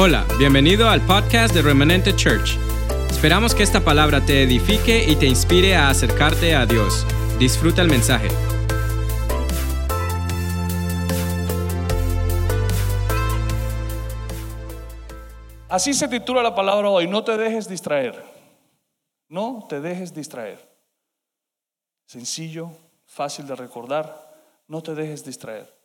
Hola, bienvenido al podcast de Remanente Church. Esperamos que esta palabra te edifique y te inspire a acercarte a Dios. Disfruta el mensaje. Así se titula la palabra hoy, no te dejes distraer. No te dejes distraer. Sencillo, fácil de recordar, no te dejes distraer.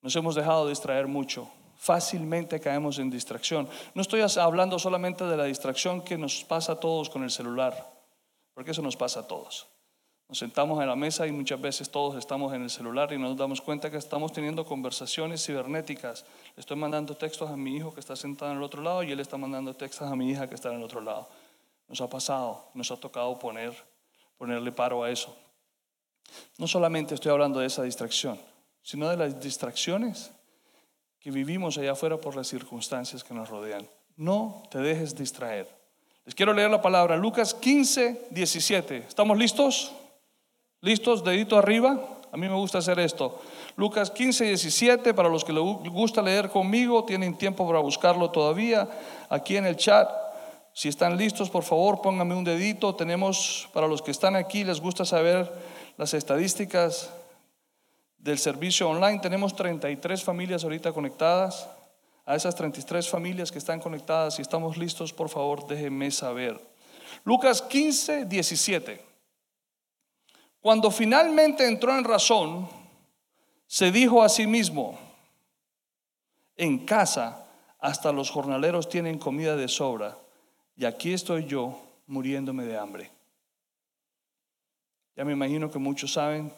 Nos hemos dejado distraer mucho. Fácilmente caemos en distracción. No estoy hablando solamente de la distracción que nos pasa a todos con el celular, porque eso nos pasa a todos. Nos sentamos en la mesa y muchas veces todos estamos en el celular y nos damos cuenta que estamos teniendo conversaciones cibernéticas. Estoy mandando textos a mi hijo que está sentado en el otro lado y él está mandando textos a mi hija que está en el otro lado. Nos ha pasado, nos ha tocado poner, ponerle paro a eso. No solamente estoy hablando de esa distracción, sino de las distracciones que vivimos allá afuera por las circunstancias que nos rodean. No te dejes distraer. Les quiero leer la palabra Lucas 15, 17. ¿Estamos listos? ¿Listos? Dedito arriba. A mí me gusta hacer esto. Lucas 15, 17, para los que les gusta leer conmigo, tienen tiempo para buscarlo todavía. Aquí en el chat, si están listos, por favor, pónganme un dedito. Tenemos, para los que están aquí, les gusta saber las estadísticas del servicio online. Tenemos 33 familias ahorita conectadas. A esas 33 familias que están conectadas, si estamos listos, por favor, déjenme saber. Lucas 15, 17. Cuando finalmente entró en razón, se dijo a sí mismo, en casa hasta los jornaleros tienen comida de sobra y aquí estoy yo muriéndome de hambre. Ya me imagino que muchos saben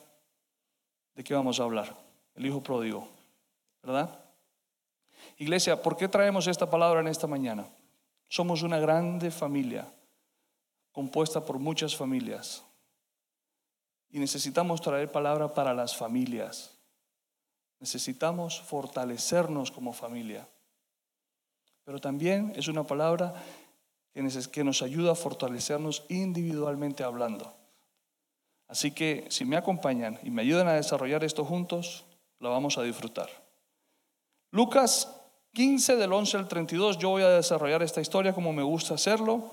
de qué vamos a hablar. El hijo pródigo, ¿verdad? Iglesia, ¿por qué traemos esta palabra en esta mañana? Somos una grande familia, compuesta por muchas familias. Y necesitamos traer palabra para las familias. Necesitamos fortalecernos como familia. Pero también es una palabra que nos ayuda a fortalecernos individualmente hablando. Así que si me acompañan y me ayudan a desarrollar esto juntos, lo vamos a disfrutar. Lucas 15 del 11 al 32, yo voy a desarrollar esta historia como me gusta hacerlo.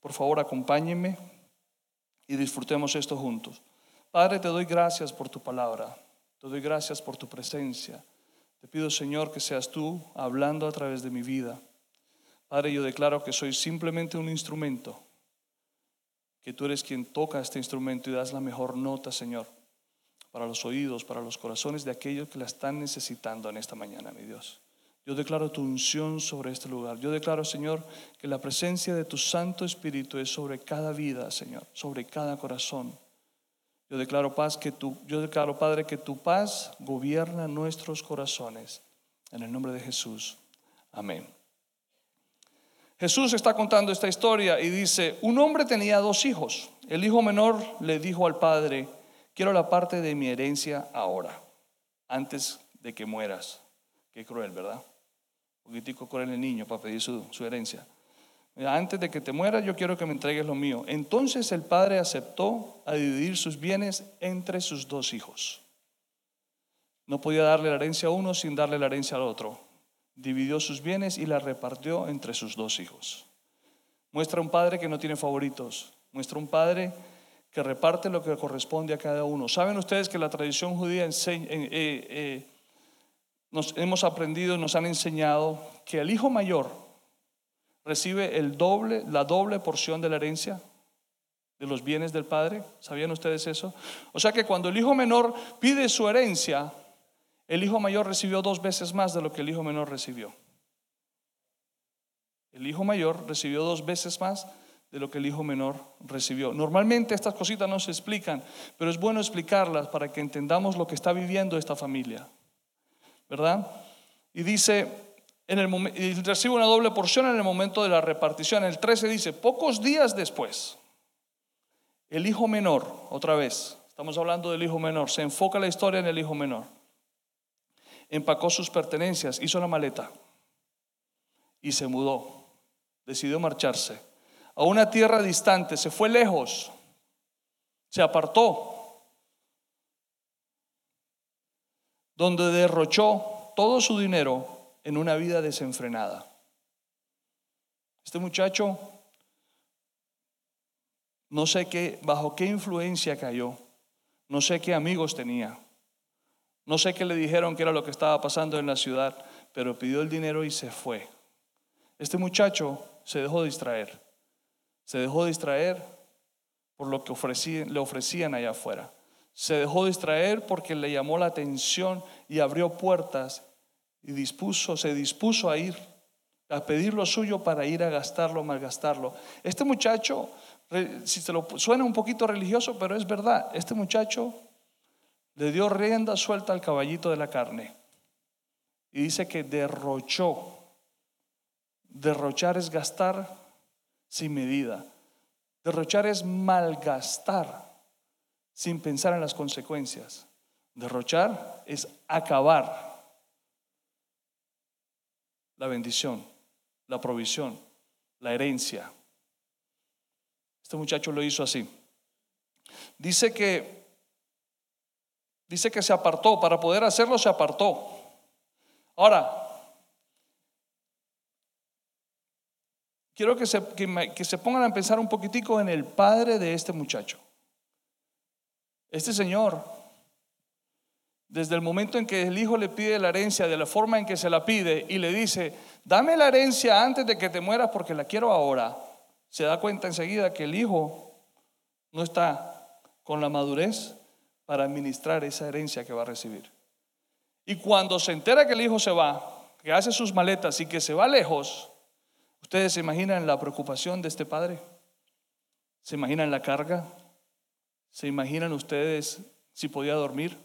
Por favor, acompáñenme y disfrutemos esto juntos. Padre, te doy gracias por tu palabra. Te doy gracias por tu presencia. Te pido, Señor, que seas tú hablando a través de mi vida. Padre, yo declaro que soy simplemente un instrumento que tú eres quien toca este instrumento y das la mejor nota, Señor, para los oídos, para los corazones de aquellos que la están necesitando en esta mañana, mi Dios. Yo declaro tu unción sobre este lugar. Yo declaro, Señor, que la presencia de tu Santo Espíritu es sobre cada vida, Señor, sobre cada corazón. Yo declaro paz que tu, yo declaro, Padre, que tu paz gobierna nuestros corazones. En el nombre de Jesús. Amén. Jesús está contando esta historia y dice, un hombre tenía dos hijos. El hijo menor le dijo al padre, quiero la parte de mi herencia ahora, antes de que mueras. Qué cruel, ¿verdad? Un poquitico cruel el niño para pedir su, su herencia. Antes de que te mueras, yo quiero que me entregues lo mío. Entonces el padre aceptó a dividir sus bienes entre sus dos hijos. No podía darle la herencia a uno sin darle la herencia al otro dividió sus bienes y la repartió entre sus dos hijos. Muestra un padre que no tiene favoritos, muestra un padre que reparte lo que corresponde a cada uno. ¿Saben ustedes que la tradición judía enseña, eh, eh, nos hemos aprendido, nos han enseñado que el hijo mayor recibe el doble, la doble porción de la herencia de los bienes del padre? ¿Sabían ustedes eso? O sea que cuando el hijo menor pide su herencia, el hijo mayor recibió dos veces más de lo que el hijo menor recibió. El hijo mayor recibió dos veces más de lo que el hijo menor recibió. Normalmente estas cositas no se explican, pero es bueno explicarlas para que entendamos lo que está viviendo esta familia. ¿Verdad? Y dice, en el recibe una doble porción en el momento de la repartición. El 13 dice, pocos días después, el hijo menor, otra vez, estamos hablando del hijo menor, se enfoca la historia en el hijo menor empacó sus pertenencias, hizo la maleta y se mudó. Decidió marcharse a una tierra distante, se fue lejos, se apartó, donde derrochó todo su dinero en una vida desenfrenada. Este muchacho, no sé qué, bajo qué influencia cayó, no sé qué amigos tenía, no sé qué le dijeron que era lo que estaba pasando en la ciudad, pero pidió el dinero y se fue. Este muchacho se dejó distraer, se dejó distraer por lo que le ofrecían allá afuera. Se dejó distraer porque le llamó la atención y abrió puertas y dispuso, se dispuso a ir a pedir lo suyo para ir a gastarlo, malgastarlo. Este muchacho, si se lo suena un poquito religioso, pero es verdad, este muchacho le dio rienda suelta al caballito de la carne y dice que derrochó. Derrochar es gastar sin medida. Derrochar es malgastar sin pensar en las consecuencias. Derrochar es acabar la bendición la provisión, la herencia. Este muchacho lo hizo así. Dice que dice que se apartó, para poder hacerlo se apartó. Ahora, quiero que se, que se pongan a pensar un poquitico en el padre de este muchacho. Este señor desde el momento en que el hijo le pide la herencia, de la forma en que se la pide y le dice, dame la herencia antes de que te mueras porque la quiero ahora, se da cuenta enseguida que el hijo no está con la madurez para administrar esa herencia que va a recibir. Y cuando se entera que el hijo se va, que hace sus maletas y que se va lejos, ¿ustedes se imaginan la preocupación de este padre? ¿Se imaginan la carga? ¿Se imaginan ustedes si podía dormir?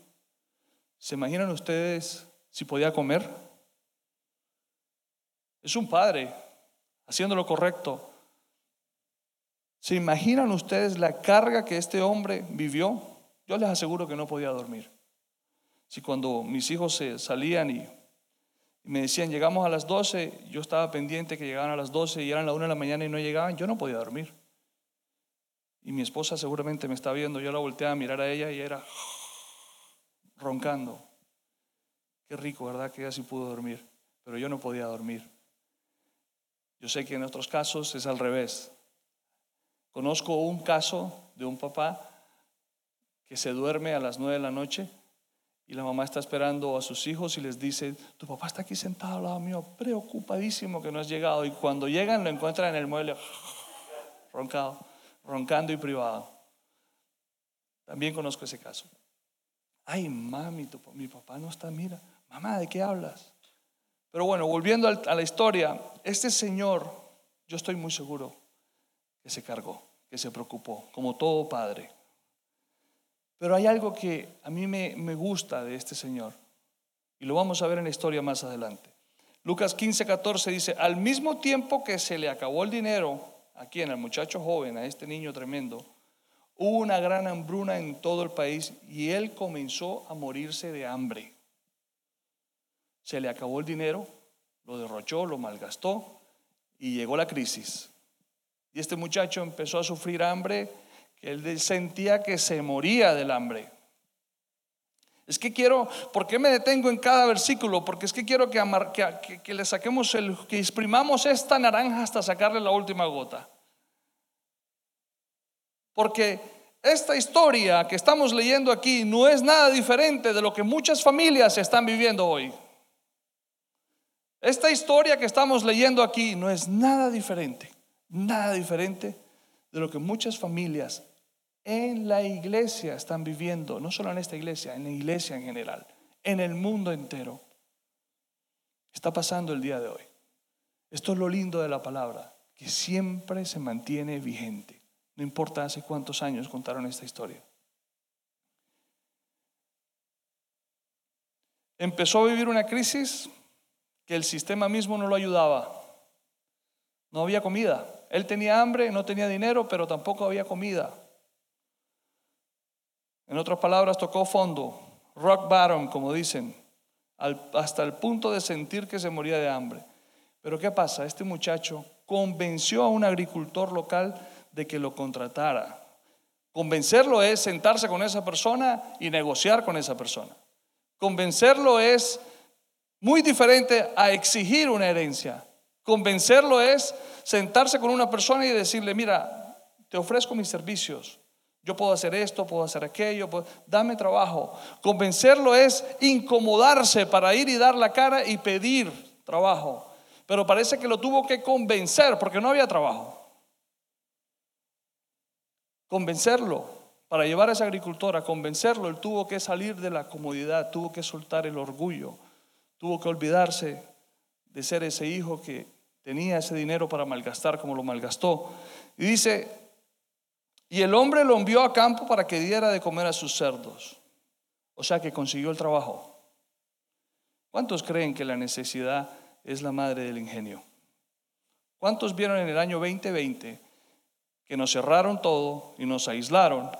¿Se imaginan ustedes si podía comer? Es un padre haciendo lo correcto. ¿Se imaginan ustedes la carga que este hombre vivió? Yo les aseguro que no podía dormir. Si cuando mis hijos se salían y, me decían, llegamos a las 12, yo estaba pendiente que llegaban a las 12 y eran las 1 de la mañana y no llegaban, yo no podía dormir. Y mi esposa seguramente me está viendo, yo la volteaba a mirar a ella y era roncando. Qué rico, ¿verdad? Que ella sí pudo dormir, pero yo no podía dormir. Yo sé que en otros casos es al revés. Conozco un caso de un papá que se duerme a las nueve de la noche y la mamá está esperando a sus hijos y les dice, tu papá está aquí sentado al lado mío, preocupadísimo que no has llegado. Y cuando llegan lo encuentran en el mueble, roncado, roncando y privado. También conozco ese caso. Ay, mami, mi papá no está, mira, mamá, ¿de qué hablas? Pero bueno, volviendo a la historia, este señor, yo estoy muy seguro que se cargó, que se preocupó, como todo padre. Pero hay algo que a mí me, me gusta de este señor, y lo vamos a ver en la historia más adelante. Lucas 15, 14 dice, al mismo tiempo que se le acabó el dinero, aquí en el muchacho joven, a este niño tremendo, Hubo una gran hambruna en todo el país y él comenzó a morirse de hambre. Se le acabó el dinero, lo derrochó, lo malgastó y llegó la crisis. Y este muchacho empezó a sufrir hambre él sentía que se moría del hambre. Es que quiero, ¿por qué me detengo en cada versículo? Porque es que quiero que, que, que le saquemos el, que exprimamos esta naranja hasta sacarle la última gota. Porque esta historia que estamos leyendo aquí no es nada diferente de lo que muchas familias están viviendo hoy. Esta historia que estamos leyendo aquí no es nada diferente, nada diferente de lo que muchas familias en la iglesia están viviendo, no solo en esta iglesia, en la iglesia en general, en el mundo entero. Está pasando el día de hoy. Esto es lo lindo de la palabra, que siempre se mantiene vigente. No importa hace cuántos años contaron esta historia. Empezó a vivir una crisis que el sistema mismo no lo ayudaba. No había comida. Él tenía hambre, no tenía dinero, pero tampoco había comida. En otras palabras, tocó fondo, rock bottom, como dicen, hasta el punto de sentir que se moría de hambre. Pero ¿qué pasa? Este muchacho convenció a un agricultor local de que lo contratara. Convencerlo es sentarse con esa persona y negociar con esa persona. Convencerlo es Muy diferente a exigir una herencia. Convencerlo es sentarse con una persona y decirle, mira, te ofrezco mis servicios. Yo puedo hacer esto, puedo hacer aquello, dame trabajo. Convencerlo es incomodarse para ir y dar la cara y pedir trabajo. Pero parece que lo tuvo que convencer porque no había trabajo. Convencerlo para llevar a esa agricultora, convencerlo, él tuvo que salir de la comodidad, tuvo que soltar el orgullo, tuvo que olvidarse de ser ese hijo que tenía ese dinero para malgastar como lo malgastó. Y dice, y el hombre lo envió a campo para que diera de comer a sus cerdos. O sea que consiguió el trabajo. ¿Cuántos creen que la necesidad es la madre del ingenio? ¿Cuántos vieron en el año 2020 que nos cerraron todo y nos aislaron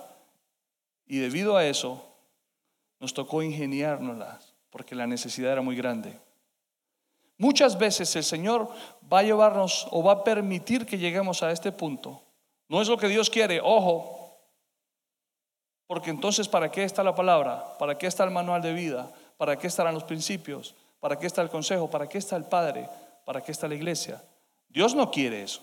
y debido a eso, nos tocó ingeniárnoslas, porque la necesidad era muy grande. Muchas veces el Señor va a llevarnos o va a permitir que lleguemos a este punto. No es lo que Dios quiere, ojo, porque entonces ¿para qué está la palabra? ¿Para qué está el manual de vida? ¿Para qué estarán los principios? ¿Para qué está el consejo? ¿Para qué está el Padre? ¿Para qué está la iglesia? Dios no quiere eso.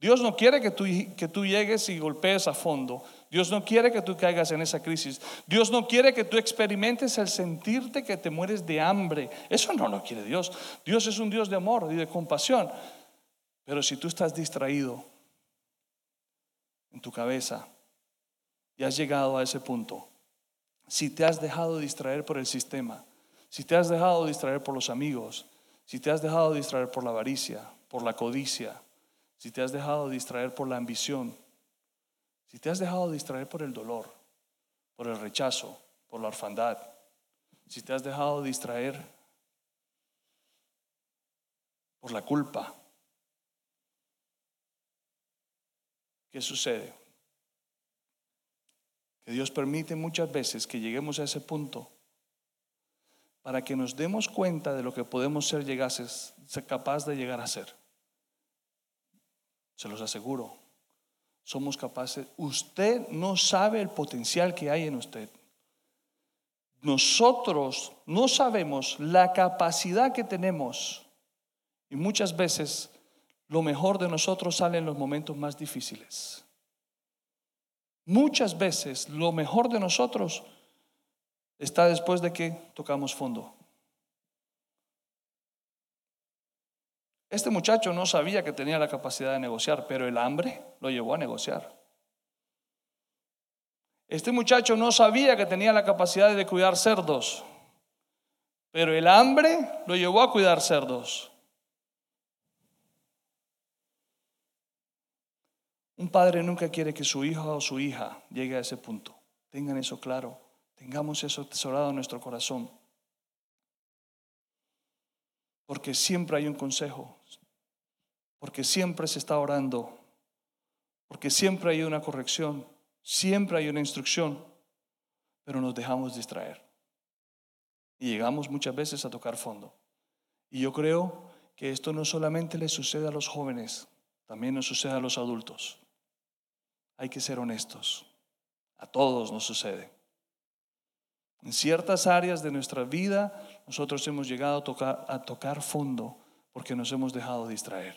Dios no quiere que tú, que tú llegues y golpees a fondo. Dios no quiere que tú caigas en esa crisis. Dios no quiere que tú experimentes el sentirte que te mueres de hambre. Eso no lo quiere Dios. Dios es un Dios de amor y de compasión. Pero si tú estás distraído en tu cabeza y has llegado a ese punto, si te has dejado distraer por el sistema, si te has dejado distraer por los amigos, si te has dejado distraer por la avaricia, por la codicia, si te has dejado distraer por la ambición, si te has dejado distraer por el dolor, por el rechazo, por la orfandad, si te has dejado distraer por la culpa, ¿qué sucede? Que Dios permite muchas veces que lleguemos a ese punto para que nos demos cuenta de lo que podemos ser llegases, ser capaz de llegar a ser. Se los aseguro somos capaces. Usted no sabe el potencial que hay en usted. Nosotros no sabemos la capacidad que tenemos y muchas veces lo mejor de nosotros sale en los momentos más difíciles. Muchas veces lo mejor de nosotros está después de que tocamos fondo. Este muchacho no sabía que tenía la capacidad de negociar, pero el hambre lo llevó a negociar. Este muchacho no sabía que tenía la capacidad de cuidar cerdos, pero el hambre lo llevó a cuidar cerdos. Un padre nunca quiere que su hijo o su hija llegue a ese punto. Tengan eso claro, tengamos eso tesorado en nuestro corazón. Porque siempre hay un consejo, porque siempre se está orando, porque siempre hay una corrección, siempre hay una instrucción, pero nos dejamos distraer. Y llegamos muchas veces a tocar fondo. Y yo creo que esto no solamente le sucede a los jóvenes, también nos sucede a los adultos. Hay que ser honestos. A todos nos sucede. En ciertas áreas de nuestra vida nosotros hemos llegado a tocar, a tocar fondo porque nos hemos dejado distraer.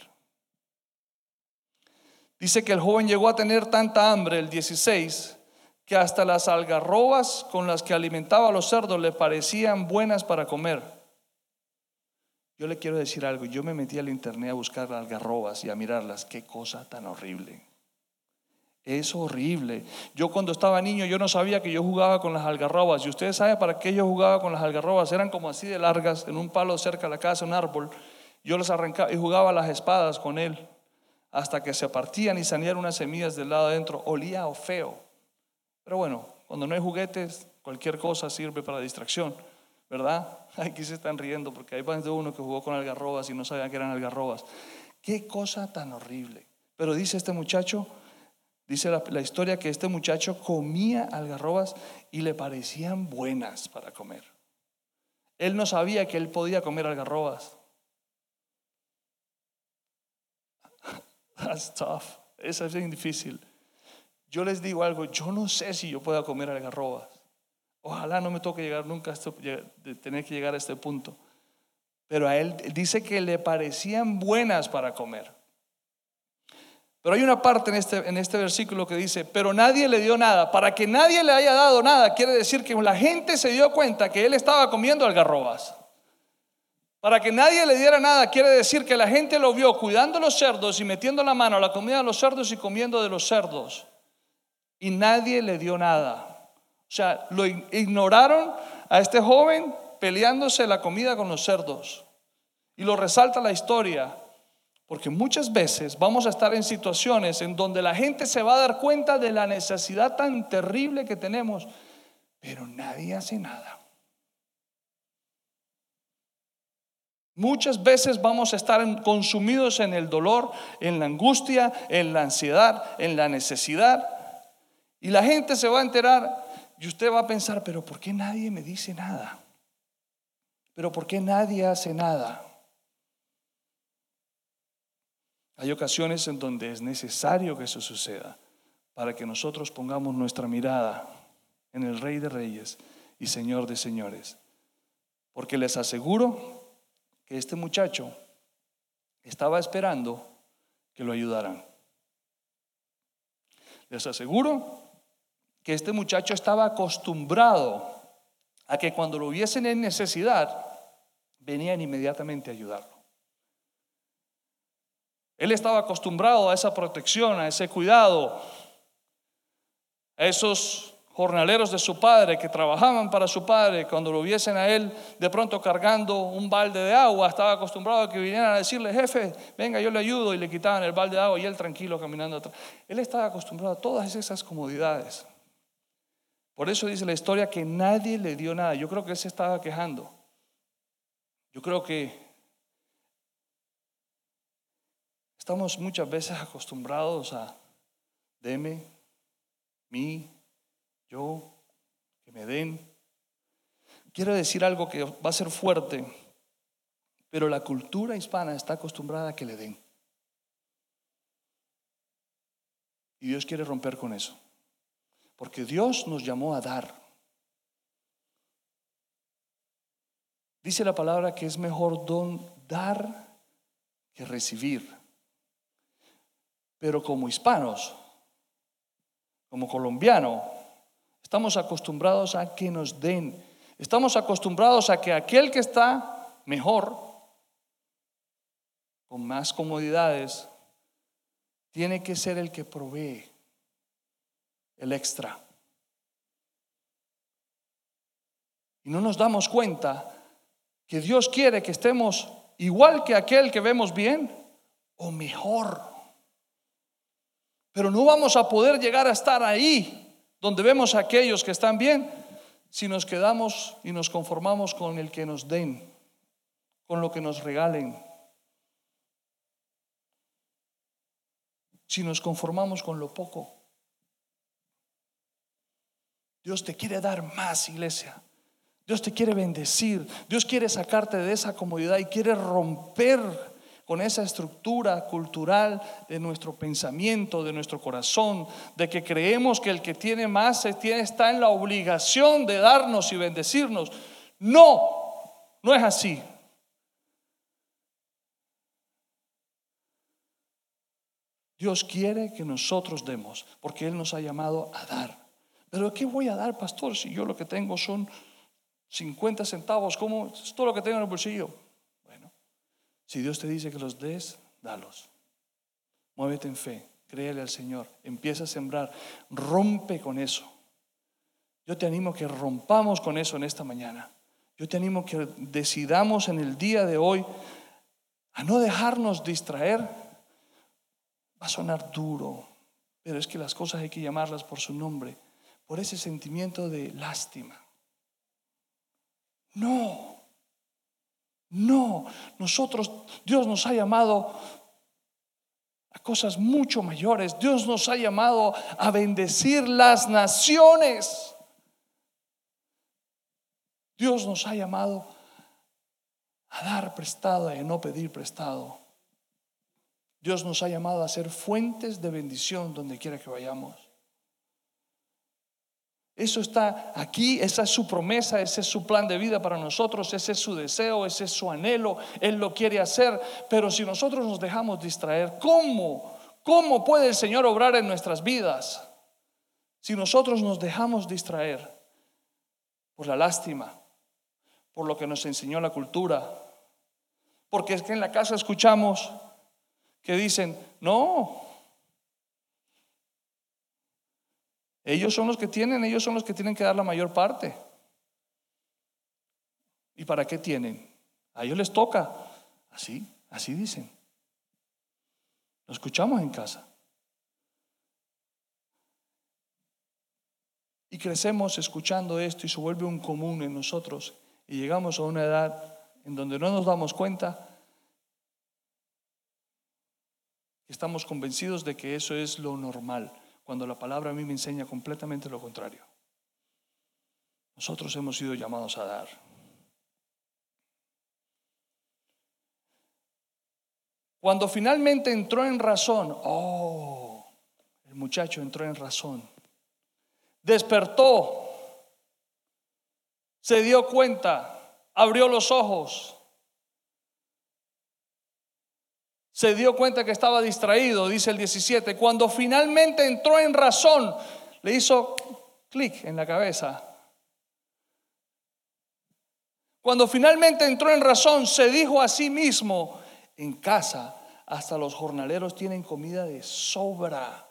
Dice que el joven llegó a tener tanta hambre, el 16, que hasta las algarrobas con las que alimentaba a los cerdos le parecían buenas para comer. Yo le quiero decir algo, yo me metí al internet a buscar algarrobas y a mirarlas, qué cosa tan horrible. Es horrible. Yo cuando estaba niño yo no sabía que yo jugaba con las algarrobas. Y ustedes saben para qué yo jugaba con las algarrobas. Eran como así de largas, en un palo cerca de la casa, un árbol. Yo las arrancaba y jugaba las espadas con él. Hasta que se partían y salían unas semillas del lado adentro. Olía o feo. Pero bueno, cuando no hay juguetes, cualquier cosa sirve para distracción. ¿Verdad? Aquí se están riendo porque hay más de uno que jugó con algarrobas y no sabía que eran algarrobas. Qué cosa tan horrible. Pero dice este muchacho, Dice la, historia que este muchacho comía algarrobas y le parecían buenas para comer. Él no sabía que él podía comer algarrobas. That's tough. Eso es difícil. Yo les digo algo, yo no sé si yo pueda comer algarrobas. Ojalá no me toque llegar nunca a tener que llegar a este punto. pero a él dice que le parecían buenas para comer. Pero hay una parte en este, en este versículo que dice, pero nadie le dio nada. Para que nadie le haya dado nada, quiere decir que la gente se dio cuenta que él estaba comiendo algarrobas. Para que nadie le diera nada, quiere decir que la gente lo vio cuidando los cerdos y metiendo la mano a la comida de los cerdos y comiendo de los cerdos. Y nadie le dio nada. O sea, lo ignoraron a este joven peleándose la comida con los cerdos. Y lo resalta la historia. Porque muchas veces vamos a estar en situaciones en donde la gente se va a dar cuenta de la necesidad tan terrible que tenemos, pero nadie hace nada. Muchas veces vamos a estar consumidos en el dolor, en la angustia, en la ansiedad, en la necesidad. Y la gente se va a enterar y usted va a pensar, pero ¿por qué nadie me dice nada? ¿Pero por qué nadie hace nada? Hay ocasiones en donde es necesario que eso suceda para que nosotros pongamos nuestra mirada en el Rey de Reyes y Señor de Señores. Porque les aseguro este muchacho estaba esperando que lo ayudaran. Les aseguro que este muchacho estaba acostumbrado a que cuando lo viesen en necesidad, venían inmediatamente a ayudarlo. Él estaba acostumbrado a esa protección, a ese cuidado, a esos jornaleros de su padre que trabajaban para su padre, cuando lo viesen a él de pronto cargando un balde de agua, estaba acostumbrado a que vinieran a decirle, jefe, venga, yo le ayudo, y le quitaban el balde de agua y él tranquilo caminando atrás. Él estaba acostumbrado a todas esas comodidades. Por eso dice la historia que nadie le dio nada. Yo creo que él se estaba quejando. Yo creo que estamos muchas veces acostumbrados a deme, mi, yo, que me den. Quiero decir algo que va a ser fuerte, pero la cultura hispana está acostumbrada a que le den. Y Dios quiere romper con eso. Porque Dios nos llamó a dar. Dice la palabra que es mejor don dar que recibir. Pero como hispanos, como colombiano, Estamos acostumbrados a que nos den. Estamos acostumbrados a que aquel que está mejor, con más comodidades, tiene que ser el que provee el extra. Y no nos damos cuenta que Dios quiere que estemos igual que aquel que vemos bien o mejor. Pero no vamos a poder llegar a estar ahí donde vemos a aquellos que están bien, si nos quedamos y nos conformamos con el que nos den, con lo que nos regalen, si nos conformamos con lo poco. Dios te quiere dar más, iglesia. Dios te quiere bendecir. Dios quiere sacarte de esa comodidad y quiere romper con esa estructura cultural de nuestro pensamiento, de nuestro corazón, de que creemos que el que tiene más está en la obligación de darnos y bendecirnos. No, no es así. Dios quiere que nosotros demos, porque Él nos ha llamado a dar. Pero ¿qué voy a dar, pastor, si yo lo que tengo son 50 centavos? ¿Cómo es todo lo que tengo en el bolsillo? Si Dios te dice que los des, dalos. Muévete en fe, créele al Señor, empieza a sembrar, rompe con eso. Yo te animo que rompamos con eso en esta mañana. Yo te animo que decidamos en el día de hoy a no dejarnos distraer. Va a sonar duro, pero es que las cosas hay que llamarlas por su nombre, por ese sentimiento de lástima. No, no, nosotros, Dios nos ha llamado a cosas mucho mayores. Dios nos ha llamado a bendecir las naciones. Dios nos ha llamado a dar prestado y no pedir prestado. Dios nos ha llamado a ser fuentes de bendición donde quiera que vayamos. Eso está aquí, esa es su promesa, ese es su plan de vida para nosotros, ese es su deseo, ese es su anhelo, Él lo quiere hacer, pero si nosotros nos dejamos distraer, ¿cómo? ¿Cómo puede el Señor obrar en nuestras vidas? Si nosotros nos dejamos distraer por la lástima, por lo que nos enseñó la cultura, porque es que en la casa escuchamos que dicen, no, ellos son los que tienen, ellos son los que tienen que dar la mayor parte. ¿Y para qué tienen? A ellos les toca. Así, así dicen. Lo escuchamos en casa. Y crecemos escuchando esto y se vuelve un común en nosotros. Y llegamos a una edad en donde no nos damos cuenta estamos convencidos de que eso es lo normal, cuando la palabra a mí me enseña completamente lo contrario. Nosotros hemos sido llamados a dar. Cuando finalmente entró en razón, oh, el muchacho entró en razón, despertó, se dio cuenta, abrió los ojos, se dio cuenta que estaba distraído, dice el 17. Cuando finalmente entró en razón, le hizo clic en la cabeza. Cuando finalmente entró en razón, se dijo a sí mismo, en casa hasta los jornaleros tienen comida de sobra.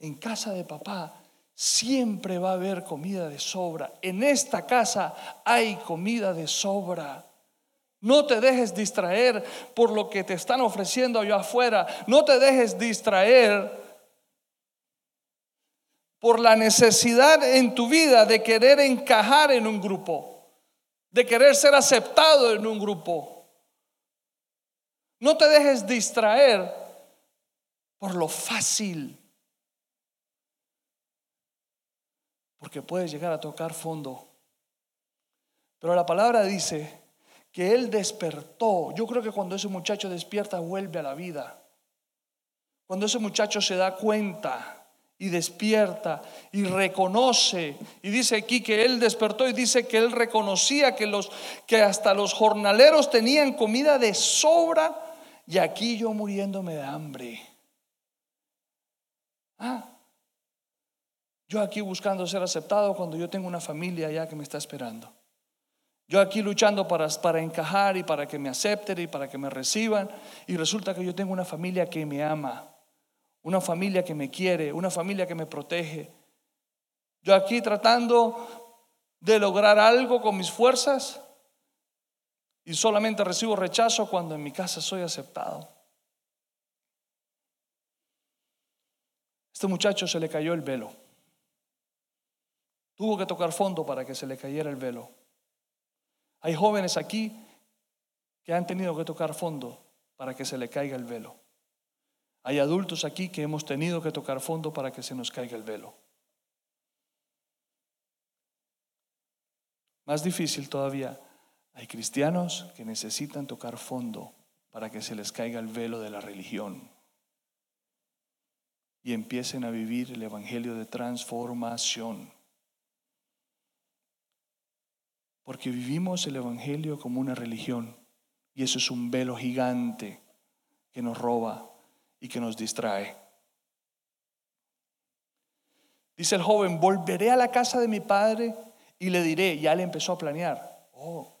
En casa de papá siempre va a haber comida de sobra. En esta casa hay comida de sobra. No te dejes distraer por lo que te están ofreciendo allá afuera. No te dejes distraer por la necesidad en tu vida de querer encajar en un grupo, de querer ser aceptado en un grupo. No te dejes distraer por lo fácil, porque puedes llegar a tocar fondo. Pero la palabra dice que él despertó. Yo creo que cuando ese muchacho despierta vuelve a la vida. Cuando ese muchacho se da cuenta y despierta y reconoce y dice aquí que él despertó y dice que él reconocía que los que hasta los jornaleros tenían comida de sobra y aquí yo muriéndome de hambre. Ah, yo aquí buscando ser aceptado cuando yo tengo una familia ya que me está esperando. Yo aquí luchando para, para encajar y para que me acepten y para que me reciban. Y resulta que yo tengo una familia que me ama, una familia que me quiere, una familia que me protege. Yo aquí tratando de lograr algo con mis fuerzas y solamente recibo rechazo cuando en mi casa soy aceptado. Este muchacho se le cayó el velo. Tuvo que tocar fondo para que se le cayera el velo. Hay jóvenes aquí que han tenido que tocar fondo para que se le caiga el velo. Hay adultos aquí que hemos tenido que tocar fondo para que se nos caiga el velo. Más difícil todavía, hay cristianos que necesitan tocar fondo para que se les caiga el velo de la religión y empiecen a vivir el Evangelio de transformación. Porque vivimos el Evangelio como una religión y eso es un velo gigante que nos roba y que nos distrae. Dice el joven, volveré a la casa de mi padre y le diré, ya le empezó a planear. Oh,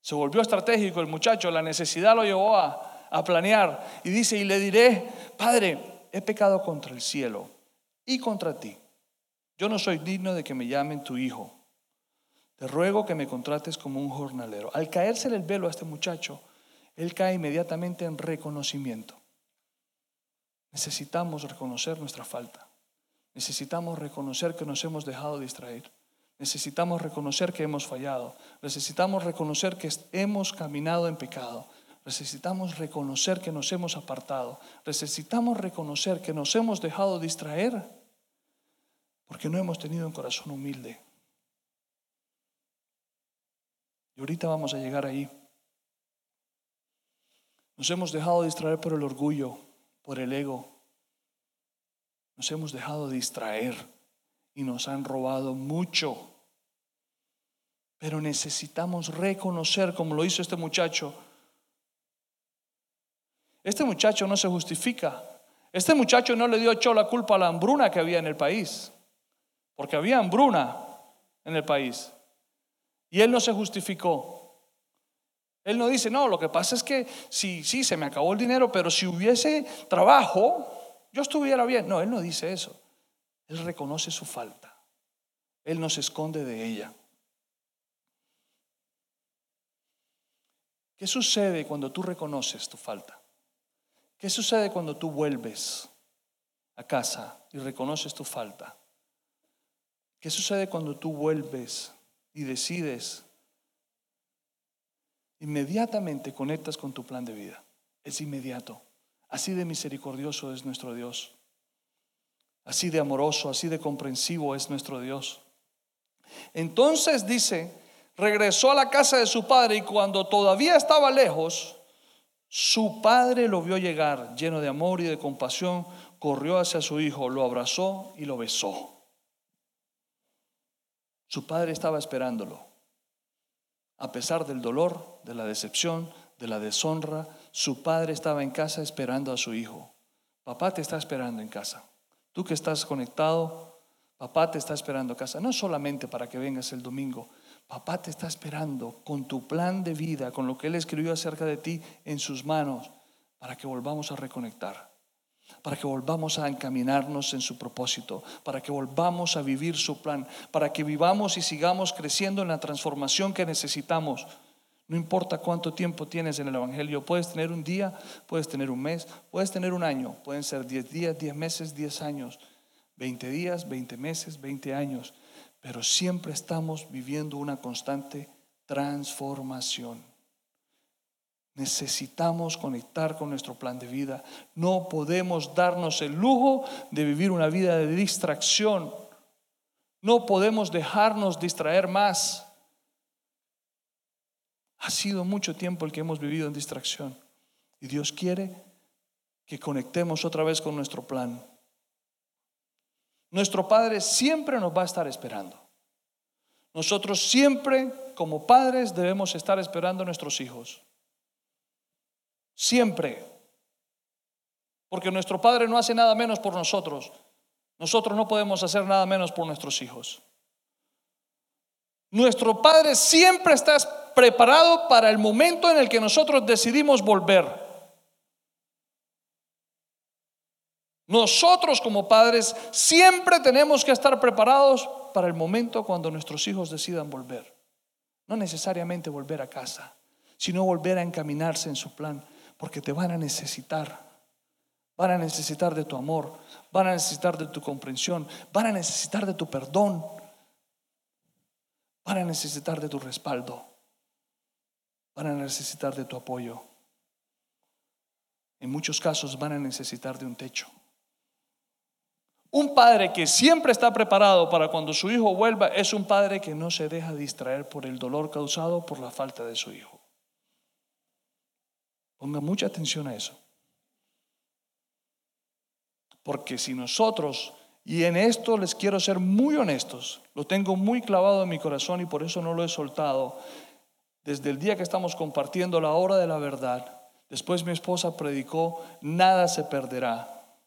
se volvió estratégico el muchacho, la necesidad lo llevó a, a planear. Y dice, y le diré, padre, he pecado contra el cielo y contra ti. Yo no soy digno de que me llamen tu hijo. Te ruego que me contrates como un jornalero. Al caerse el velo a este muchacho, él cae inmediatamente en reconocimiento. Necesitamos reconocer nuestra falta. Necesitamos reconocer que nos hemos dejado distraer. Necesitamos reconocer que hemos fallado. Necesitamos reconocer que hemos caminado en pecado. Necesitamos reconocer que nos hemos apartado. Necesitamos reconocer que nos hemos dejado distraer porque no hemos tenido un corazón humilde. Ahorita vamos a llegar ahí. Nos hemos dejado distraer por el orgullo, por el ego. Nos hemos dejado distraer y nos han robado mucho. Pero necesitamos reconocer, como lo hizo este muchacho, este muchacho no se justifica. Este muchacho no le dio hecho la culpa a la hambruna que había en el país, porque había hambruna en el país. Y él no se justificó. Él no dice, no, lo que pasa es que sí, sí, se me acabó el dinero, pero si hubiese trabajo, yo estuviera bien. No, él no dice eso. Él reconoce su falta. Él no se esconde de ella. ¿Qué sucede cuando tú reconoces tu falta? ¿Qué sucede cuando tú vuelves a casa y reconoces tu falta? ¿Qué sucede cuando tú vuelves y decides? Inmediatamente conectas con tu plan de vida. Es inmediato. Así de misericordioso es nuestro Dios. Así de amoroso, así de comprensivo es nuestro Dios. Entonces dice, regresó a la casa de su padre y cuando todavía estaba lejos, su padre lo vio llegar lleno de amor y de compasión, corrió hacia su hijo, lo abrazó y lo besó. Su padre estaba esperándolo. A pesar del dolor, de la decepción, de la deshonra, su padre estaba en casa esperando a su hijo. Papá te está esperando en casa. Tú que estás conectado, papá te está esperando en casa. No solamente para que vengas el domingo, Papá te está esperando con tu plan de vida, con lo que Él escribió acerca de ti en sus manos, para que volvamos a reconectar, para que volvamos a encaminarnos en su propósito, para que volvamos a vivir su plan, para que vivamos y sigamos creciendo en la transformación que necesitamos. No importa cuánto tiempo tienes en el Evangelio, puedes tener un día, puedes tener un mes, puedes tener un año, pueden ser 10 días, 10 meses, 10 años, 20 días, 20 meses, 20 años pero siempre estamos viviendo una constante transformación. Necesitamos conectar con nuestro plan de vida. No podemos darnos el lujo de vivir una vida de distracción. No podemos dejarnos distraer más. Ha sido mucho tiempo el que hemos vivido en distracción. Y Dios quiere que conectemos otra vez con nuestro plan. Nuestro Padre siempre nos va a estar esperando. Nosotros siempre, como padres, debemos estar esperando a nuestros hijos. Siempre. Porque nuestro Padre no hace nada menos por nosotros. Nosotros no podemos hacer nada menos por nuestros hijos. Nuestro Padre siempre está preparado para el momento en el que nosotros decidimos volver. Nosotros como padres siempre tenemos que estar preparados para el momento cuando nuestros hijos decidan volver. No necesariamente volver a casa, sino volver a encaminarse en su plan, porque te van a necesitar. Van a necesitar de tu amor, van a necesitar de tu comprensión, van a necesitar de tu perdón, van a necesitar de tu respaldo, van a necesitar de tu apoyo. En muchos casos van a necesitar de un techo. Un padre que siempre está preparado para cuando su hijo vuelva es un padre que no se deja distraer por el dolor causado por la falta de su hijo. Ponga mucha atención a eso. Porque si nosotros, y en esto les quiero ser muy honestos, lo tengo muy clavado en mi corazón y por eso no lo he soltado, desde el día que estamos compartiendo la hora de la verdad, después mi esposa predicó, nada se perderá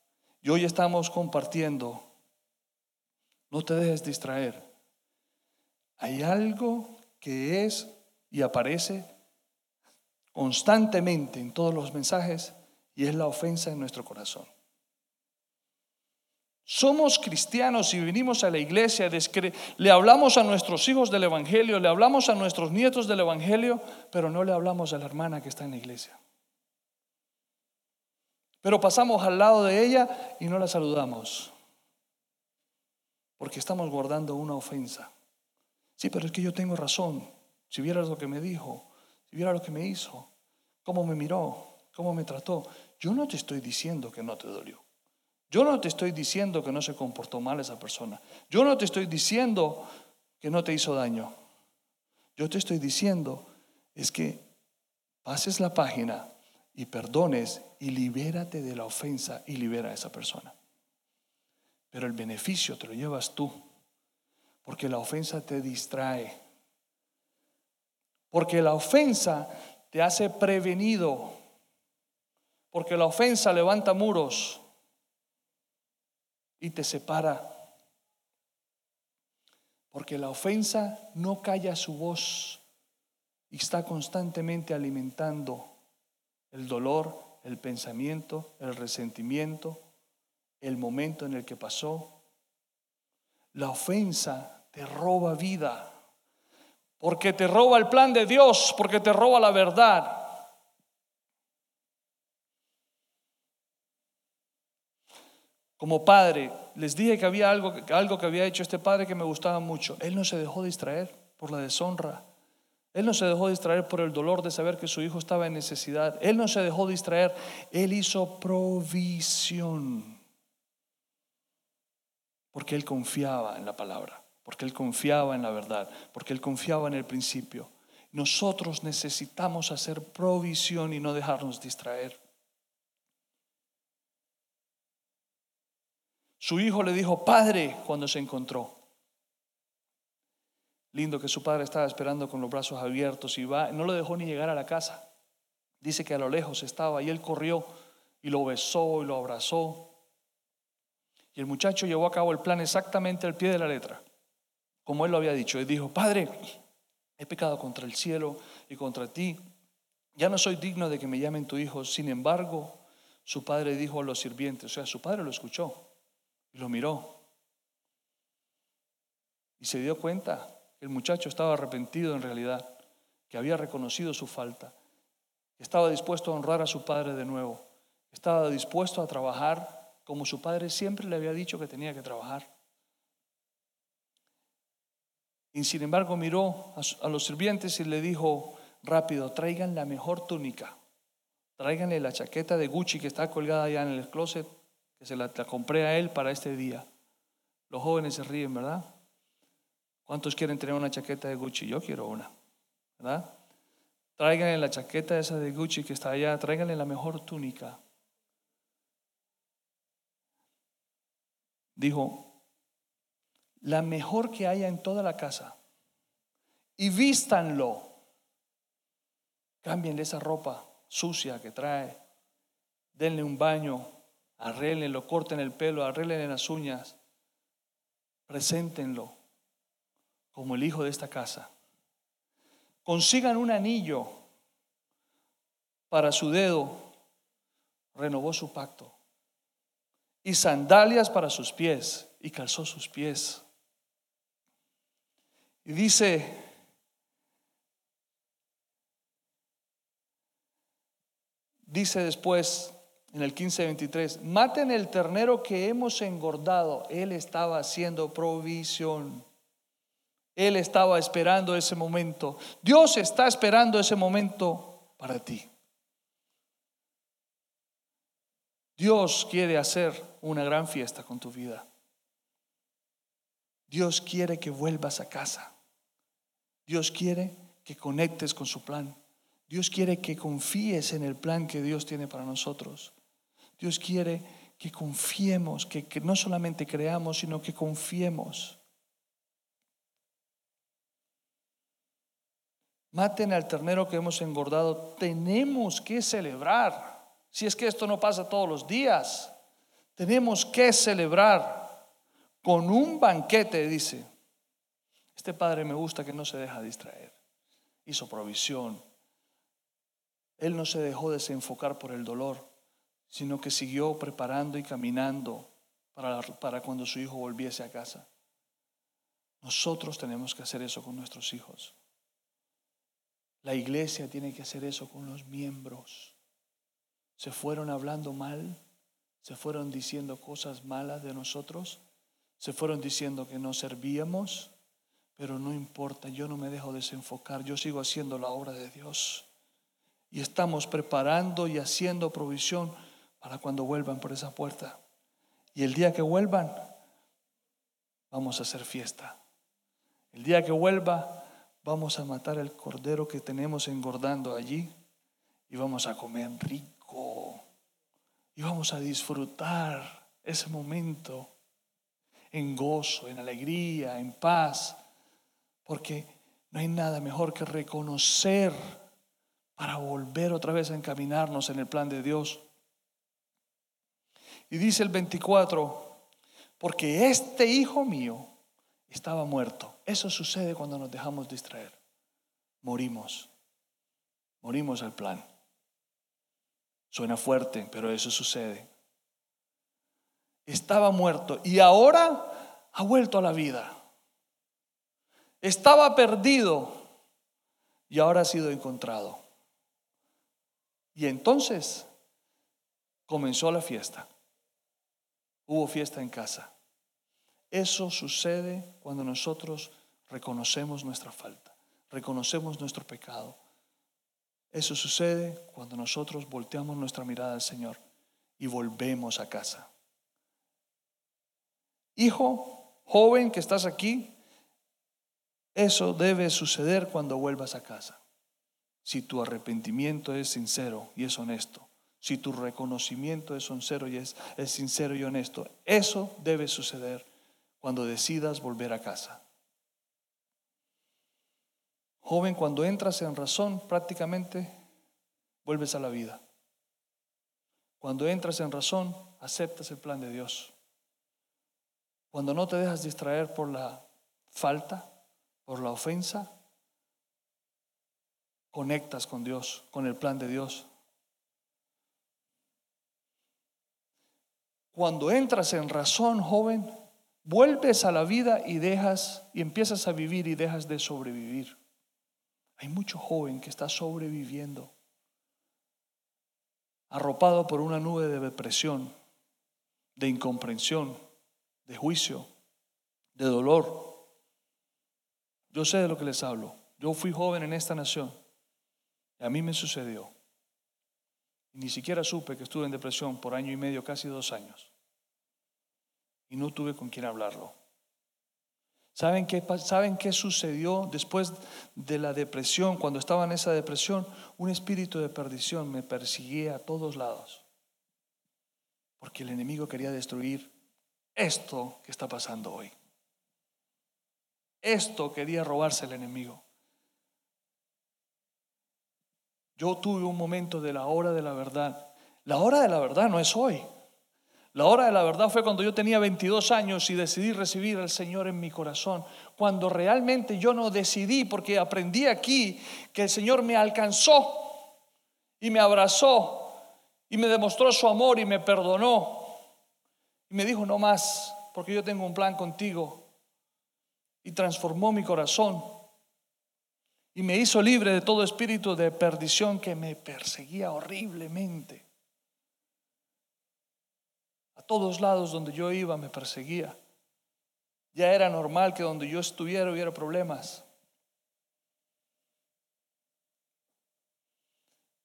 y hoy estamos compartiendo. No te dejes distraer. Hay algo que es y aparece constantemente en todos los mensajes y es la ofensa en nuestro corazón. Somos cristianos y venimos a la iglesia, le hablamos a nuestros hijos del Evangelio, le hablamos a nuestros nietos del Evangelio, pero no le hablamos a la hermana que está en la iglesia. Pero pasamos al lado de ella y no la saludamos. Porque estamos guardando una ofensa. Sí, pero es que yo tengo razón. Si vieras lo que me dijo, si vieras lo que me hizo, cómo me miró, cómo me trató. Yo no te estoy diciendo que no te dolió. Yo no te estoy diciendo que no se comportó mal esa persona. Yo no te estoy diciendo que no te hizo daño. Yo te estoy diciendo es que pases la página y perdones y libérate de la ofensa y libera a esa persona. Pero el beneficio te lo llevas tú, Porque la ofensa te distrae. Porque la ofensa te hace prevenido. Porque la ofensa levanta muros y te separa. Porque la ofensa no calla su voz y está constantemente alimentando el dolor, el pensamiento, el resentimiento, el momento en el que pasó. La ofensa te roba vida, porque te roba el plan de Dios, porque te roba la verdad. Como padre, les dije que había algo, algo que había hecho este padre que me gustaba mucho. Él no se dejó distraer por la deshonra. Él no se dejó distraer por el dolor de saber que su hijo estaba en necesidad. Él no se dejó distraer. Él hizo provisión. Porque él confiaba en la palabra, porque él confiaba en la verdad, porque él confiaba en el principio. Nosotros necesitamos hacer provisión y no dejarnos distraer. Su hijo le dijo, Padre, cuando se encontró. Lindo que su padre estaba esperando con los brazos abiertos y va, no lo dejó ni llegar a la casa. Dice que a lo lejos estaba y él corrió y lo besó y lo abrazó. Y el muchacho llevó a cabo el plan exactamente al pie de la letra, como él lo había dicho. Y dijo, Padre, he pecado contra el cielo y contra ti. Ya no soy digno de que me llamen tu hijo. Sin embargo, su padre dijo a los sirvientes, o sea, su padre lo escuchó y lo miró. Y se dio cuenta el muchacho estaba arrepentido en realidad, que había reconocido su falta, que estaba dispuesto a honrar a su padre de nuevo, estaba dispuesto a trabajar como su padre siempre le había dicho que tenía que trabajar. Y sin embargo miró a los sirvientes y le dijo, rápido, traigan la mejor túnica, tráiganle la chaqueta de Gucci que está colgada allá en el closet, que se la, compré a él para este día. Los jóvenes se ríen, ¿verdad? ¿Cuántos quieren tener una chaqueta de Gucci? Yo quiero una, ¿verdad? Tráiganle la chaqueta esa de Gucci que está allá, tráiganle la mejor túnica. Dijo, la mejor que haya en toda la casa, y vístanlo. Cámbienle esa ropa sucia que trae, denle un baño, arréglenlo, corten el pelo, arréglenle las uñas, preséntenlo como el hijo de esta casa. Consigan un anillo para su dedo, renovó su pacto. Y sandalias para sus pies, y calzó sus pies. Y dice, dice después en el 15:23, maten el ternero que hemos engordado. Él estaba haciendo provisión. Él estaba esperando ese momento. Dios está esperando ese momento para ti. Dios quiere hacer una gran fiesta con tu vida. Dios quiere que vuelvas a casa. Dios quiere que conectes con su plan. Dios quiere que confíes en el plan que Dios tiene para nosotros. Dios quiere que confiemos, que, que no solamente creamos, sino que confiemos. maten al ternero que hemos engordado, tenemos que celebrar. Si es que esto no pasa todos los días, tenemos que celebrar con un banquete, dice. Este padre me gusta que no se deja distraer. Hizo provisión. Él no se dejó desenfocar por el dolor, sino que siguió preparando y caminando para, para cuando su hijo volviese a casa. Nosotros tenemos que hacer eso con nuestros hijos. La iglesia tiene que hacer eso con los miembros. Se fueron hablando mal, se fueron diciendo cosas malas de nosotros, se fueron diciendo que no servíamos, pero no importa, yo no me dejo desenfocar, yo sigo haciendo la obra de Dios. Y estamos preparando y haciendo provisión para cuando vuelvan por esa puerta. Y el día que vuelvan, vamos a hacer fiesta. El día que vuelva, vamos a matar el cordero que tenemos engordando allí y vamos a comer rico y vamos a disfrutar ese momento. En gozo, en alegría, en paz, porque no hay nada mejor que reconocer para volver otra vez a encaminarnos en el plan de Dios. Y dice el 24, porque este hijo mío estaba muerto. Eso sucede cuando nos dejamos distraer. Morimos. Morimos al plan. Suena fuerte, pero eso sucede. Estaba muerto y ahora ha vuelto a la vida. Estaba perdido y ahora ha sido encontrado. Y entonces comenzó la fiesta. Hubo fiesta en casa. Eso sucede cuando nosotros reconocemos nuestra falta, reconocemos nuestro pecado. Eso sucede cuando nosotros volteamos nuestra mirada al Señor y volvemos a casa. Hijo, joven que estás aquí, eso debe suceder cuando vuelvas a casa. Si tu arrepentimiento es sincero y es honesto, si tu reconocimiento es sincero y es, sincero y honesto, eso debe suceder cuando decidas volver a casa. Joven, cuando entras en razón, prácticamente vuelves a la vida. Cuando entras en razón, aceptas el plan de Dios. Cuando no te dejas distraer por la falta, por la ofensa, conectas con Dios, con el plan de Dios. Cuando entras en razón, joven, vuelves a la vida y dejas y empiezas a vivir y dejas de sobrevivir. Hay mucho joven que está sobreviviendo, arropado por una nube de depresión, de incomprensión, de juicio, de dolor. Yo sé de lo que les hablo. Yo fui joven en esta nación y a mí me sucedió. ni siquiera supe que estuve en depresión por año y medio, casi dos años y no tuve con quién hablarlo. ¿Saben qué, ¿Saben qué sucedió después de la depresión? Cuando estaba en esa depresión, un espíritu de perdición me perseguía a todos lados. Porque el enemigo quería destruir esto que está pasando hoy. Esto quería robarse el enemigo. Yo tuve un momento de la hora de la verdad. La hora de la verdad no es hoy. La hora de la verdad fue cuando yo tenía 22 años y decidí recibir al Señor en mi corazón. Cuando realmente yo no decidí, porque aprendí aquí que el Señor me alcanzó y me abrazó y me demostró su amor y me perdonó. Y me dijo, no más, porque yo tengo un plan contigo. Y transformó mi corazón. Y me hizo libre de todo espíritu de perdición que me perseguía horriblemente todos lados donde yo iba me perseguía. Ya era normal que donde yo estuviera hubiera problemas.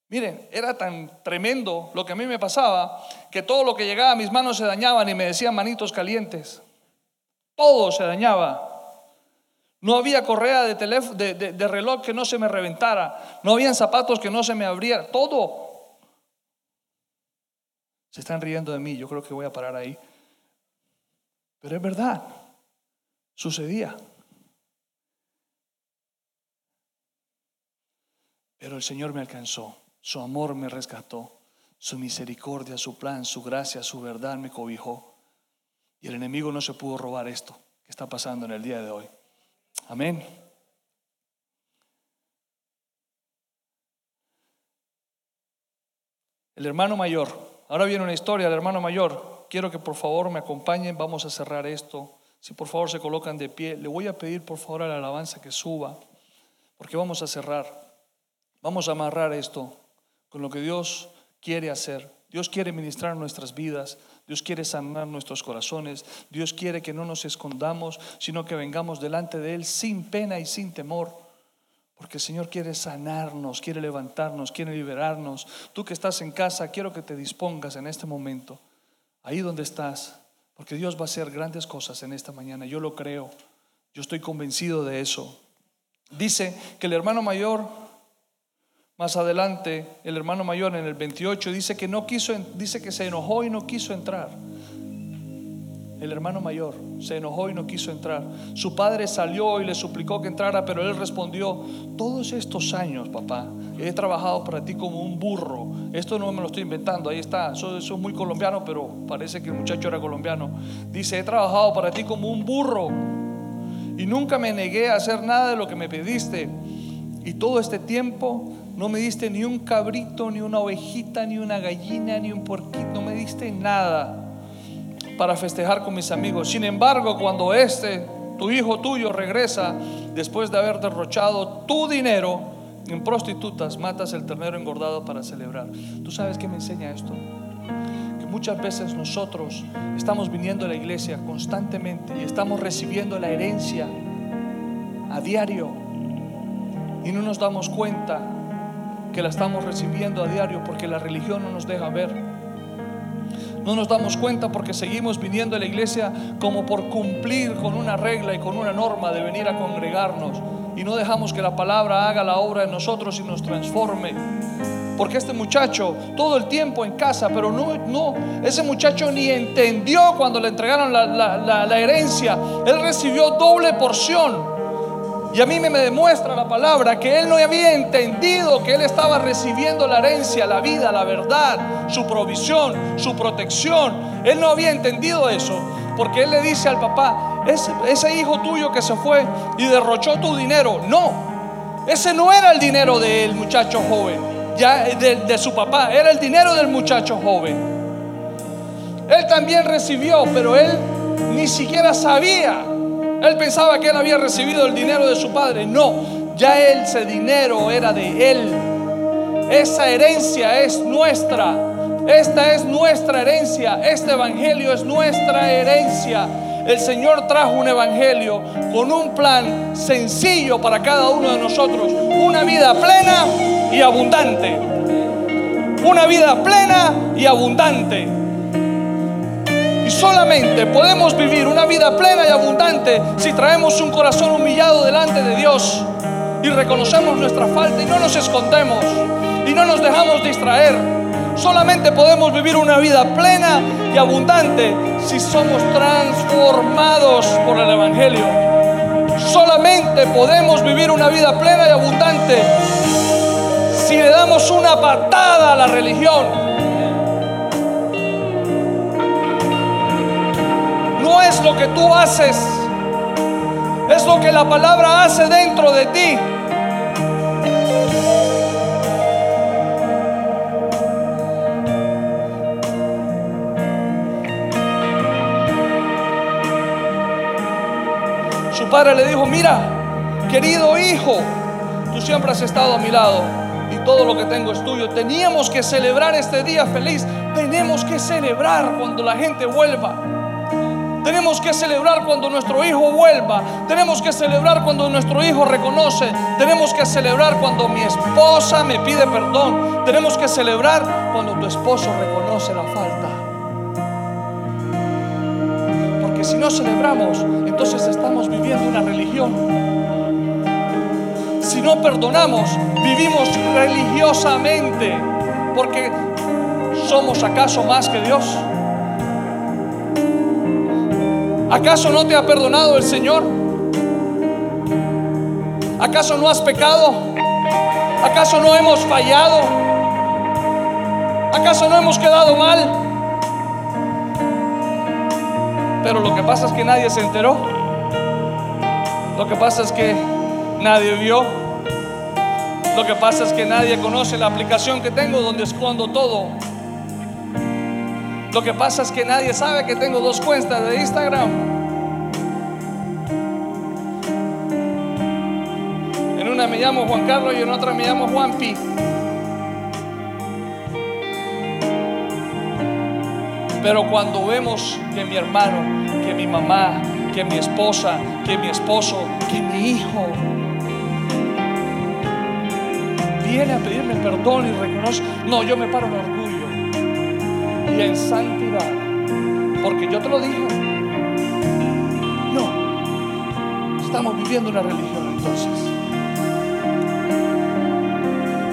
Miren, era tan tremendo lo que a mí me pasaba que todo lo que llegaba a mis manos se dañaban y me decían manitos calientes. Todo se dañaba. No había correa de, de, de reloj que no se me reventara. No habían zapatos que no se me abrieran. Todo. Se están riendo de mí, yo creo que voy a parar ahí. Pero es verdad, sucedía. Pero el Señor me alcanzó, su amor me rescató, su misericordia, su plan, su gracia, su verdad me cobijó. Y el enemigo no se pudo robar esto que está pasando en el día de hoy. Amén. El hermano mayor Ahora viene una historia del hermano mayor. Quiero que por favor me acompañen. Vamos a cerrar esto. Si por favor se colocan de pie, le voy a pedir por favor a la alabanza que suba, porque vamos a cerrar. Vamos a amarrar esto con lo que Dios quiere hacer. Dios quiere ministrar nuestras vidas, Dios quiere sanar nuestros corazones, Dios quiere que no nos escondamos, sino que vengamos delante de Él sin pena y sin temor. Porque el Señor quiere sanarnos, quiere levantarnos, quiere liberarnos. Tú que estás en casa, quiero que te dispongas en este momento, ahí donde estás, porque Dios va a hacer grandes cosas en esta mañana. Yo lo creo, yo estoy convencido de eso. Dice que el hermano mayor, más adelante, el hermano mayor en el 28 dice que no quiso, dice que se enojó y no quiso entrar. el hermano mayor se enojó y no quiso entrar. Su padre salió y le suplicó que entrara, pero él respondió, todos estos años, papá, he trabajado para ti como un burro. Esto no me lo estoy inventando, ahí está. Eso, eso es muy colombiano, pero parece que el muchacho era colombiano. Dice, he trabajado para ti como un burro y nunca me negué a hacer nada de lo que me pediste. Y todo este tiempo no me diste ni un cabrito, ni una ovejita, ni una gallina, ni un porquito, no me diste nada para festejar con mis amigos. Sin embargo, cuando este, tu hijo tuyo, regresa después de haber derrochado tu dinero en prostitutas, matas el ternero engordado para celebrar. ¿Tú sabes qué me enseña esto? Que muchas veces nosotros estamos viniendo a la iglesia constantemente y estamos recibiendo la herencia a diario y no nos damos cuenta que la estamos recibiendo a diario porque la religión no nos deja ver. No nos damos cuenta porque seguimos viniendo a la iglesia como por cumplir con una regla y con una norma de venir a congregarnos. Y no dejamos que la palabra haga la obra en nosotros y nos transforme. Porque este muchacho todo el tiempo en casa, pero no, no, ese muchacho ni entendió cuando le entregaron la, la herencia. Él recibió doble porción. Y a mí me demuestra la palabra que él no había entendido que él estaba recibiendo la herencia, la vida, la verdad, su provisión, su protección. Él no había entendido eso. Porque él le dice al papá, ese, hijo tuyo que se fue y derrochó tu dinero. No, ese no era el dinero del muchacho joven, ya de su papá, era el dinero del muchacho joven. Él también recibió, pero él ni siquiera sabía él pensaba que él había recibido el dinero de su padre. No, ya ese dinero era de él. Esa herencia es nuestra. Esta es nuestra herencia. Este evangelio es nuestra herencia. El Señor trajo un evangelio con un plan sencillo para cada uno de nosotros. Una vida plena y abundante. Una vida plena y abundante. Solamente podemos vivir una vida plena y abundante si traemos un corazón humillado delante de Dios y reconocemos nuestra falta y no nos escondemos y no nos dejamos distraer. Solamente podemos vivir una vida plena y abundante si somos transformados por el Evangelio. Solamente podemos vivir una vida plena y abundante si le damos una patada a la religión es lo que tú haces, es lo que la palabra hace dentro de ti. Su padre le dijo, mira, querido hijo, tú siempre has estado a mi lado y todo lo que tengo es tuyo. Teníamos que celebrar este día feliz. Tenemos que celebrar cuando la gente vuelva. Tenemos que celebrar cuando nuestro hijo vuelva. Tenemos que celebrar cuando nuestro hijo reconoce. Tenemos que celebrar cuando mi esposa me pide perdón. Tenemos que celebrar cuando tu esposo reconoce la falta. Porque si no celebramos, entonces estamos viviendo una religión. Si no perdonamos, vivimos religiosamente. Porque ¿somos acaso más que Dios? ¿Acaso no te ha perdonado el Señor? ¿Acaso no has pecado? ¿Acaso no hemos fallado? ¿Acaso no hemos quedado mal? Pero lo que pasa es que nadie se enteró. Lo que pasa es que nadie vio. Lo que pasa es que nadie conoce la aplicación que tengo donde escondo todo. Lo que pasa es que nadie sabe que tengo dos cuentas de Instagram. En una me llamo Juan Carlos y en otra me llamo Juan Pi. Pero cuando vemos que mi hermano, que mi mamá, que mi esposa, que mi esposo, que mi hijo viene a pedirme perdón y reconoce, no, yo me paro en en santidad. Porque yo te lo dije. No. Estamos viviendo una religión entonces.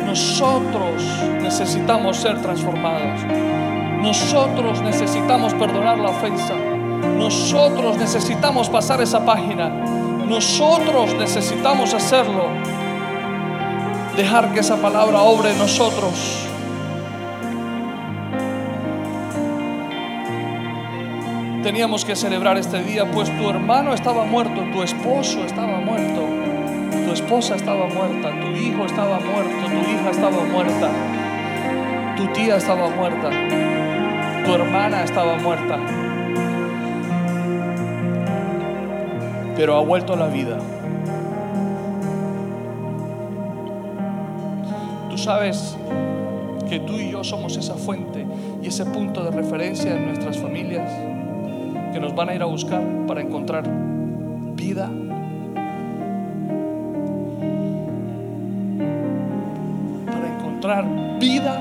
Nosotros necesitamos ser transformados. Nosotros necesitamos perdonar la ofensa. Nosotros necesitamos pasar esa página. Nosotros necesitamos hacerlo. Dejar que esa palabra obre en nosotros. Teníamos que celebrar este día, pues tu hermano estaba muerto, tu esposo estaba muerto, tu esposa estaba muerta, tu hijo estaba muerto, tu hija estaba muerta, tu tía estaba muerta, tu hermana estaba muerta. Pero ha vuelto a la vida. Tú sabes que tú y yo somos esa fuente y ese punto de referencia en nuestras familias que nos van a ir a buscar para encontrar vida. Para encontrar vida.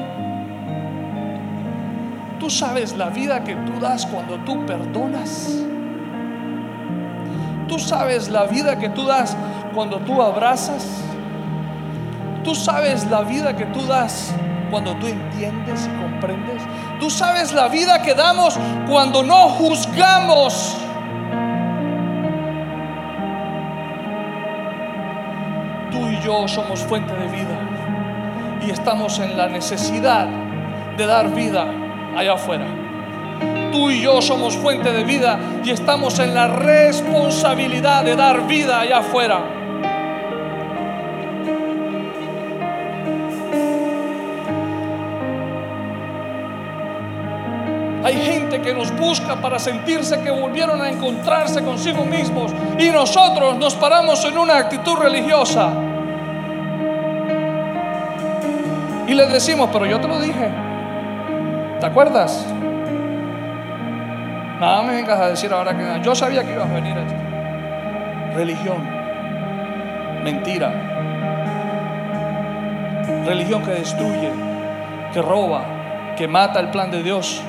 Tú sabes la vida que tú das cuando tú perdonas. Tú sabes la vida que tú das cuando tú abrazas. Tú sabes la vida que tú das cuando tú entiendes y comprendes. Tú sabes la vida que damos cuando no juzgamos. Tú y yo somos fuente de vida y estamos en la necesidad de dar vida allá afuera. Tú y yo somos fuente de vida y estamos en la responsabilidad de dar vida allá afuera. Hay gente que nos busca para sentirse que volvieron a encontrarse consigo mismos y nosotros nos paramos en una actitud religiosa. Y les decimos, pero yo te lo dije. ¿Te acuerdas? Nada me vengas a decir ahora que yo sabía que ibas a venir a esto. Religión, mentira. Religión que destruye, que roba, que mata el plan de Dios.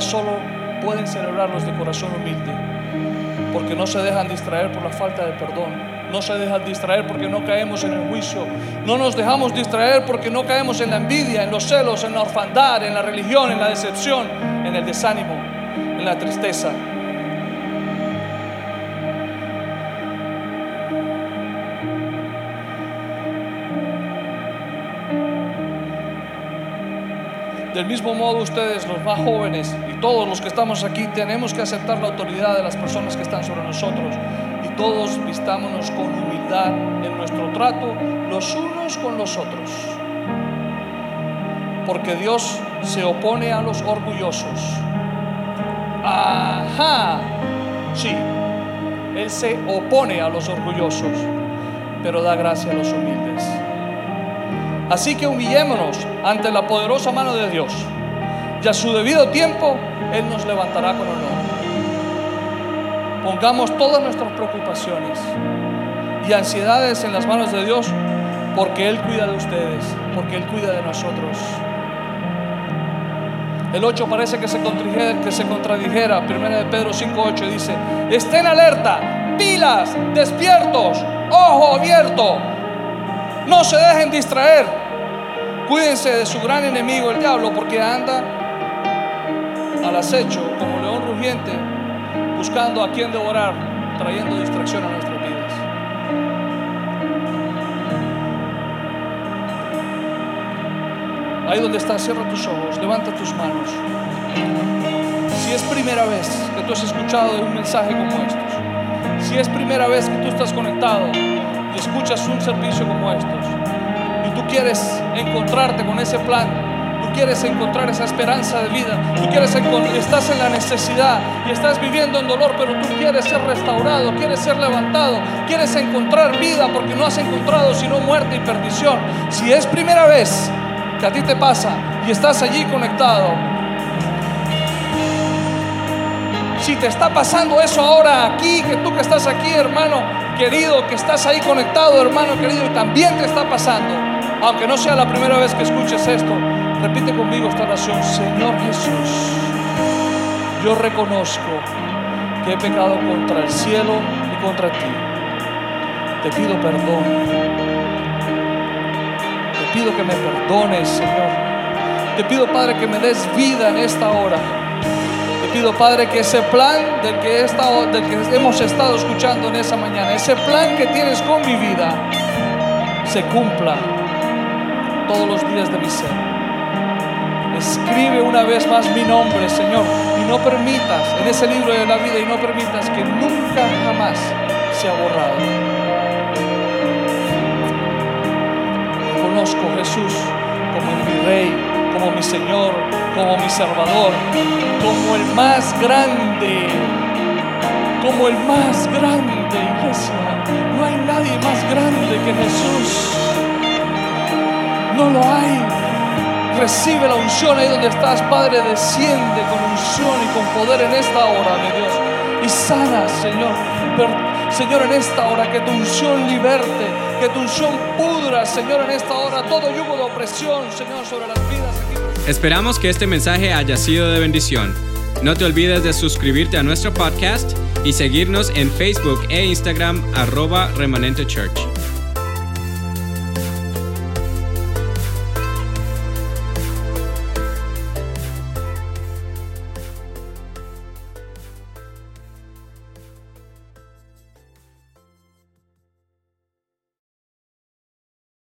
Solo pueden celebrarlos de corazón humilde, porque no se dejan distraer por la falta de perdón, no se dejan distraer porque no caemos en el juicio, no nos dejamos distraer porque no caemos en la envidia, en los celos, en la orfandad, en la religión, en la decepción, en el desánimo, en la tristeza. Del mismo modo ustedes, los más jóvenes y todos los que estamos aquí, tenemos que aceptar la autoridad de las personas que están sobre nosotros y todos vistámonos con humildad en nuestro trato los unos con los otros. Porque Dios se opone a los orgullosos. Ajá, sí, Él se opone a los orgullosos, pero da gracia a los humildes. Así que humillémonos ante la poderosa mano de Dios y a su debido tiempo Él nos levantará con honor. Pongamos todas nuestras preocupaciones y ansiedades en las manos de Dios porque Él cuida de ustedes, porque Él cuida de nosotros. El 8 parece que se, contradijera, que de Pedro 5.8 dice, estén alerta, pilas, despiertos, ojo abierto, no se dejen distraer. Cuídense de su gran enemigo, el diablo, porque anda al acecho como león rugiente, buscando a quien devorar, trayendo distracción a nuestras vidas. Ahí donde estás, cierra tus ojos, levanta tus manos. Si es primera vez que tú has escuchado un mensaje como estos, si es primera vez que tú estás conectado y escuchas un servicio como estos, tú quieres encontrarte con ese plan, tú quieres encontrar esa esperanza de vida, tú quieres estás en la necesidad y estás viviendo en dolor, pero tú quieres ser restaurado, quieres ser levantado, quieres encontrar vida porque no has encontrado sino muerte y perdición. Si es primera vez que a ti te pasa y estás allí conectado, si te está pasando eso ahora aquí, que tú que estás aquí, hermano querido, que estás ahí conectado, hermano querido, y también te está pasando, aunque no sea la primera vez que escuches esto, repite conmigo esta oración, Señor Jesús, yo reconozco que he pecado contra el cielo y contra ti. Te pido perdón. Te pido que me perdones, Señor. Te pido, Padre, que me des vida en esta hora. Te pido, Padre, que ese plan del que, del que hemos estado escuchando en esa mañana, ese plan que tienes con mi vida, se cumpla todos los días de mi ser. Escribe una vez más mi nombre, Señor, y no permitas en ese libro de la vida y no permitas que nunca jamás sea borrado. Conozco a Jesús como mi rey, como mi Señor, como mi Salvador, como el más grande, como el más grande, iglesia. No hay nadie más grande que Jesús. No lo hay. Recibe la unción ahí donde estás, Padre. Desciende con unción y con poder en esta hora, mi Dios. Y sana, Señor. Señor, en esta hora, que tu unción liberte, que tu unción pudra, Señor, en esta hora, todo yugo de opresión, Señor, sobre las vidas aquí. Esperamos que este mensaje haya sido de bendición. No te olvides de suscribirte a nuestro podcast y seguirnos en Facebook e Instagram arroba remanente church.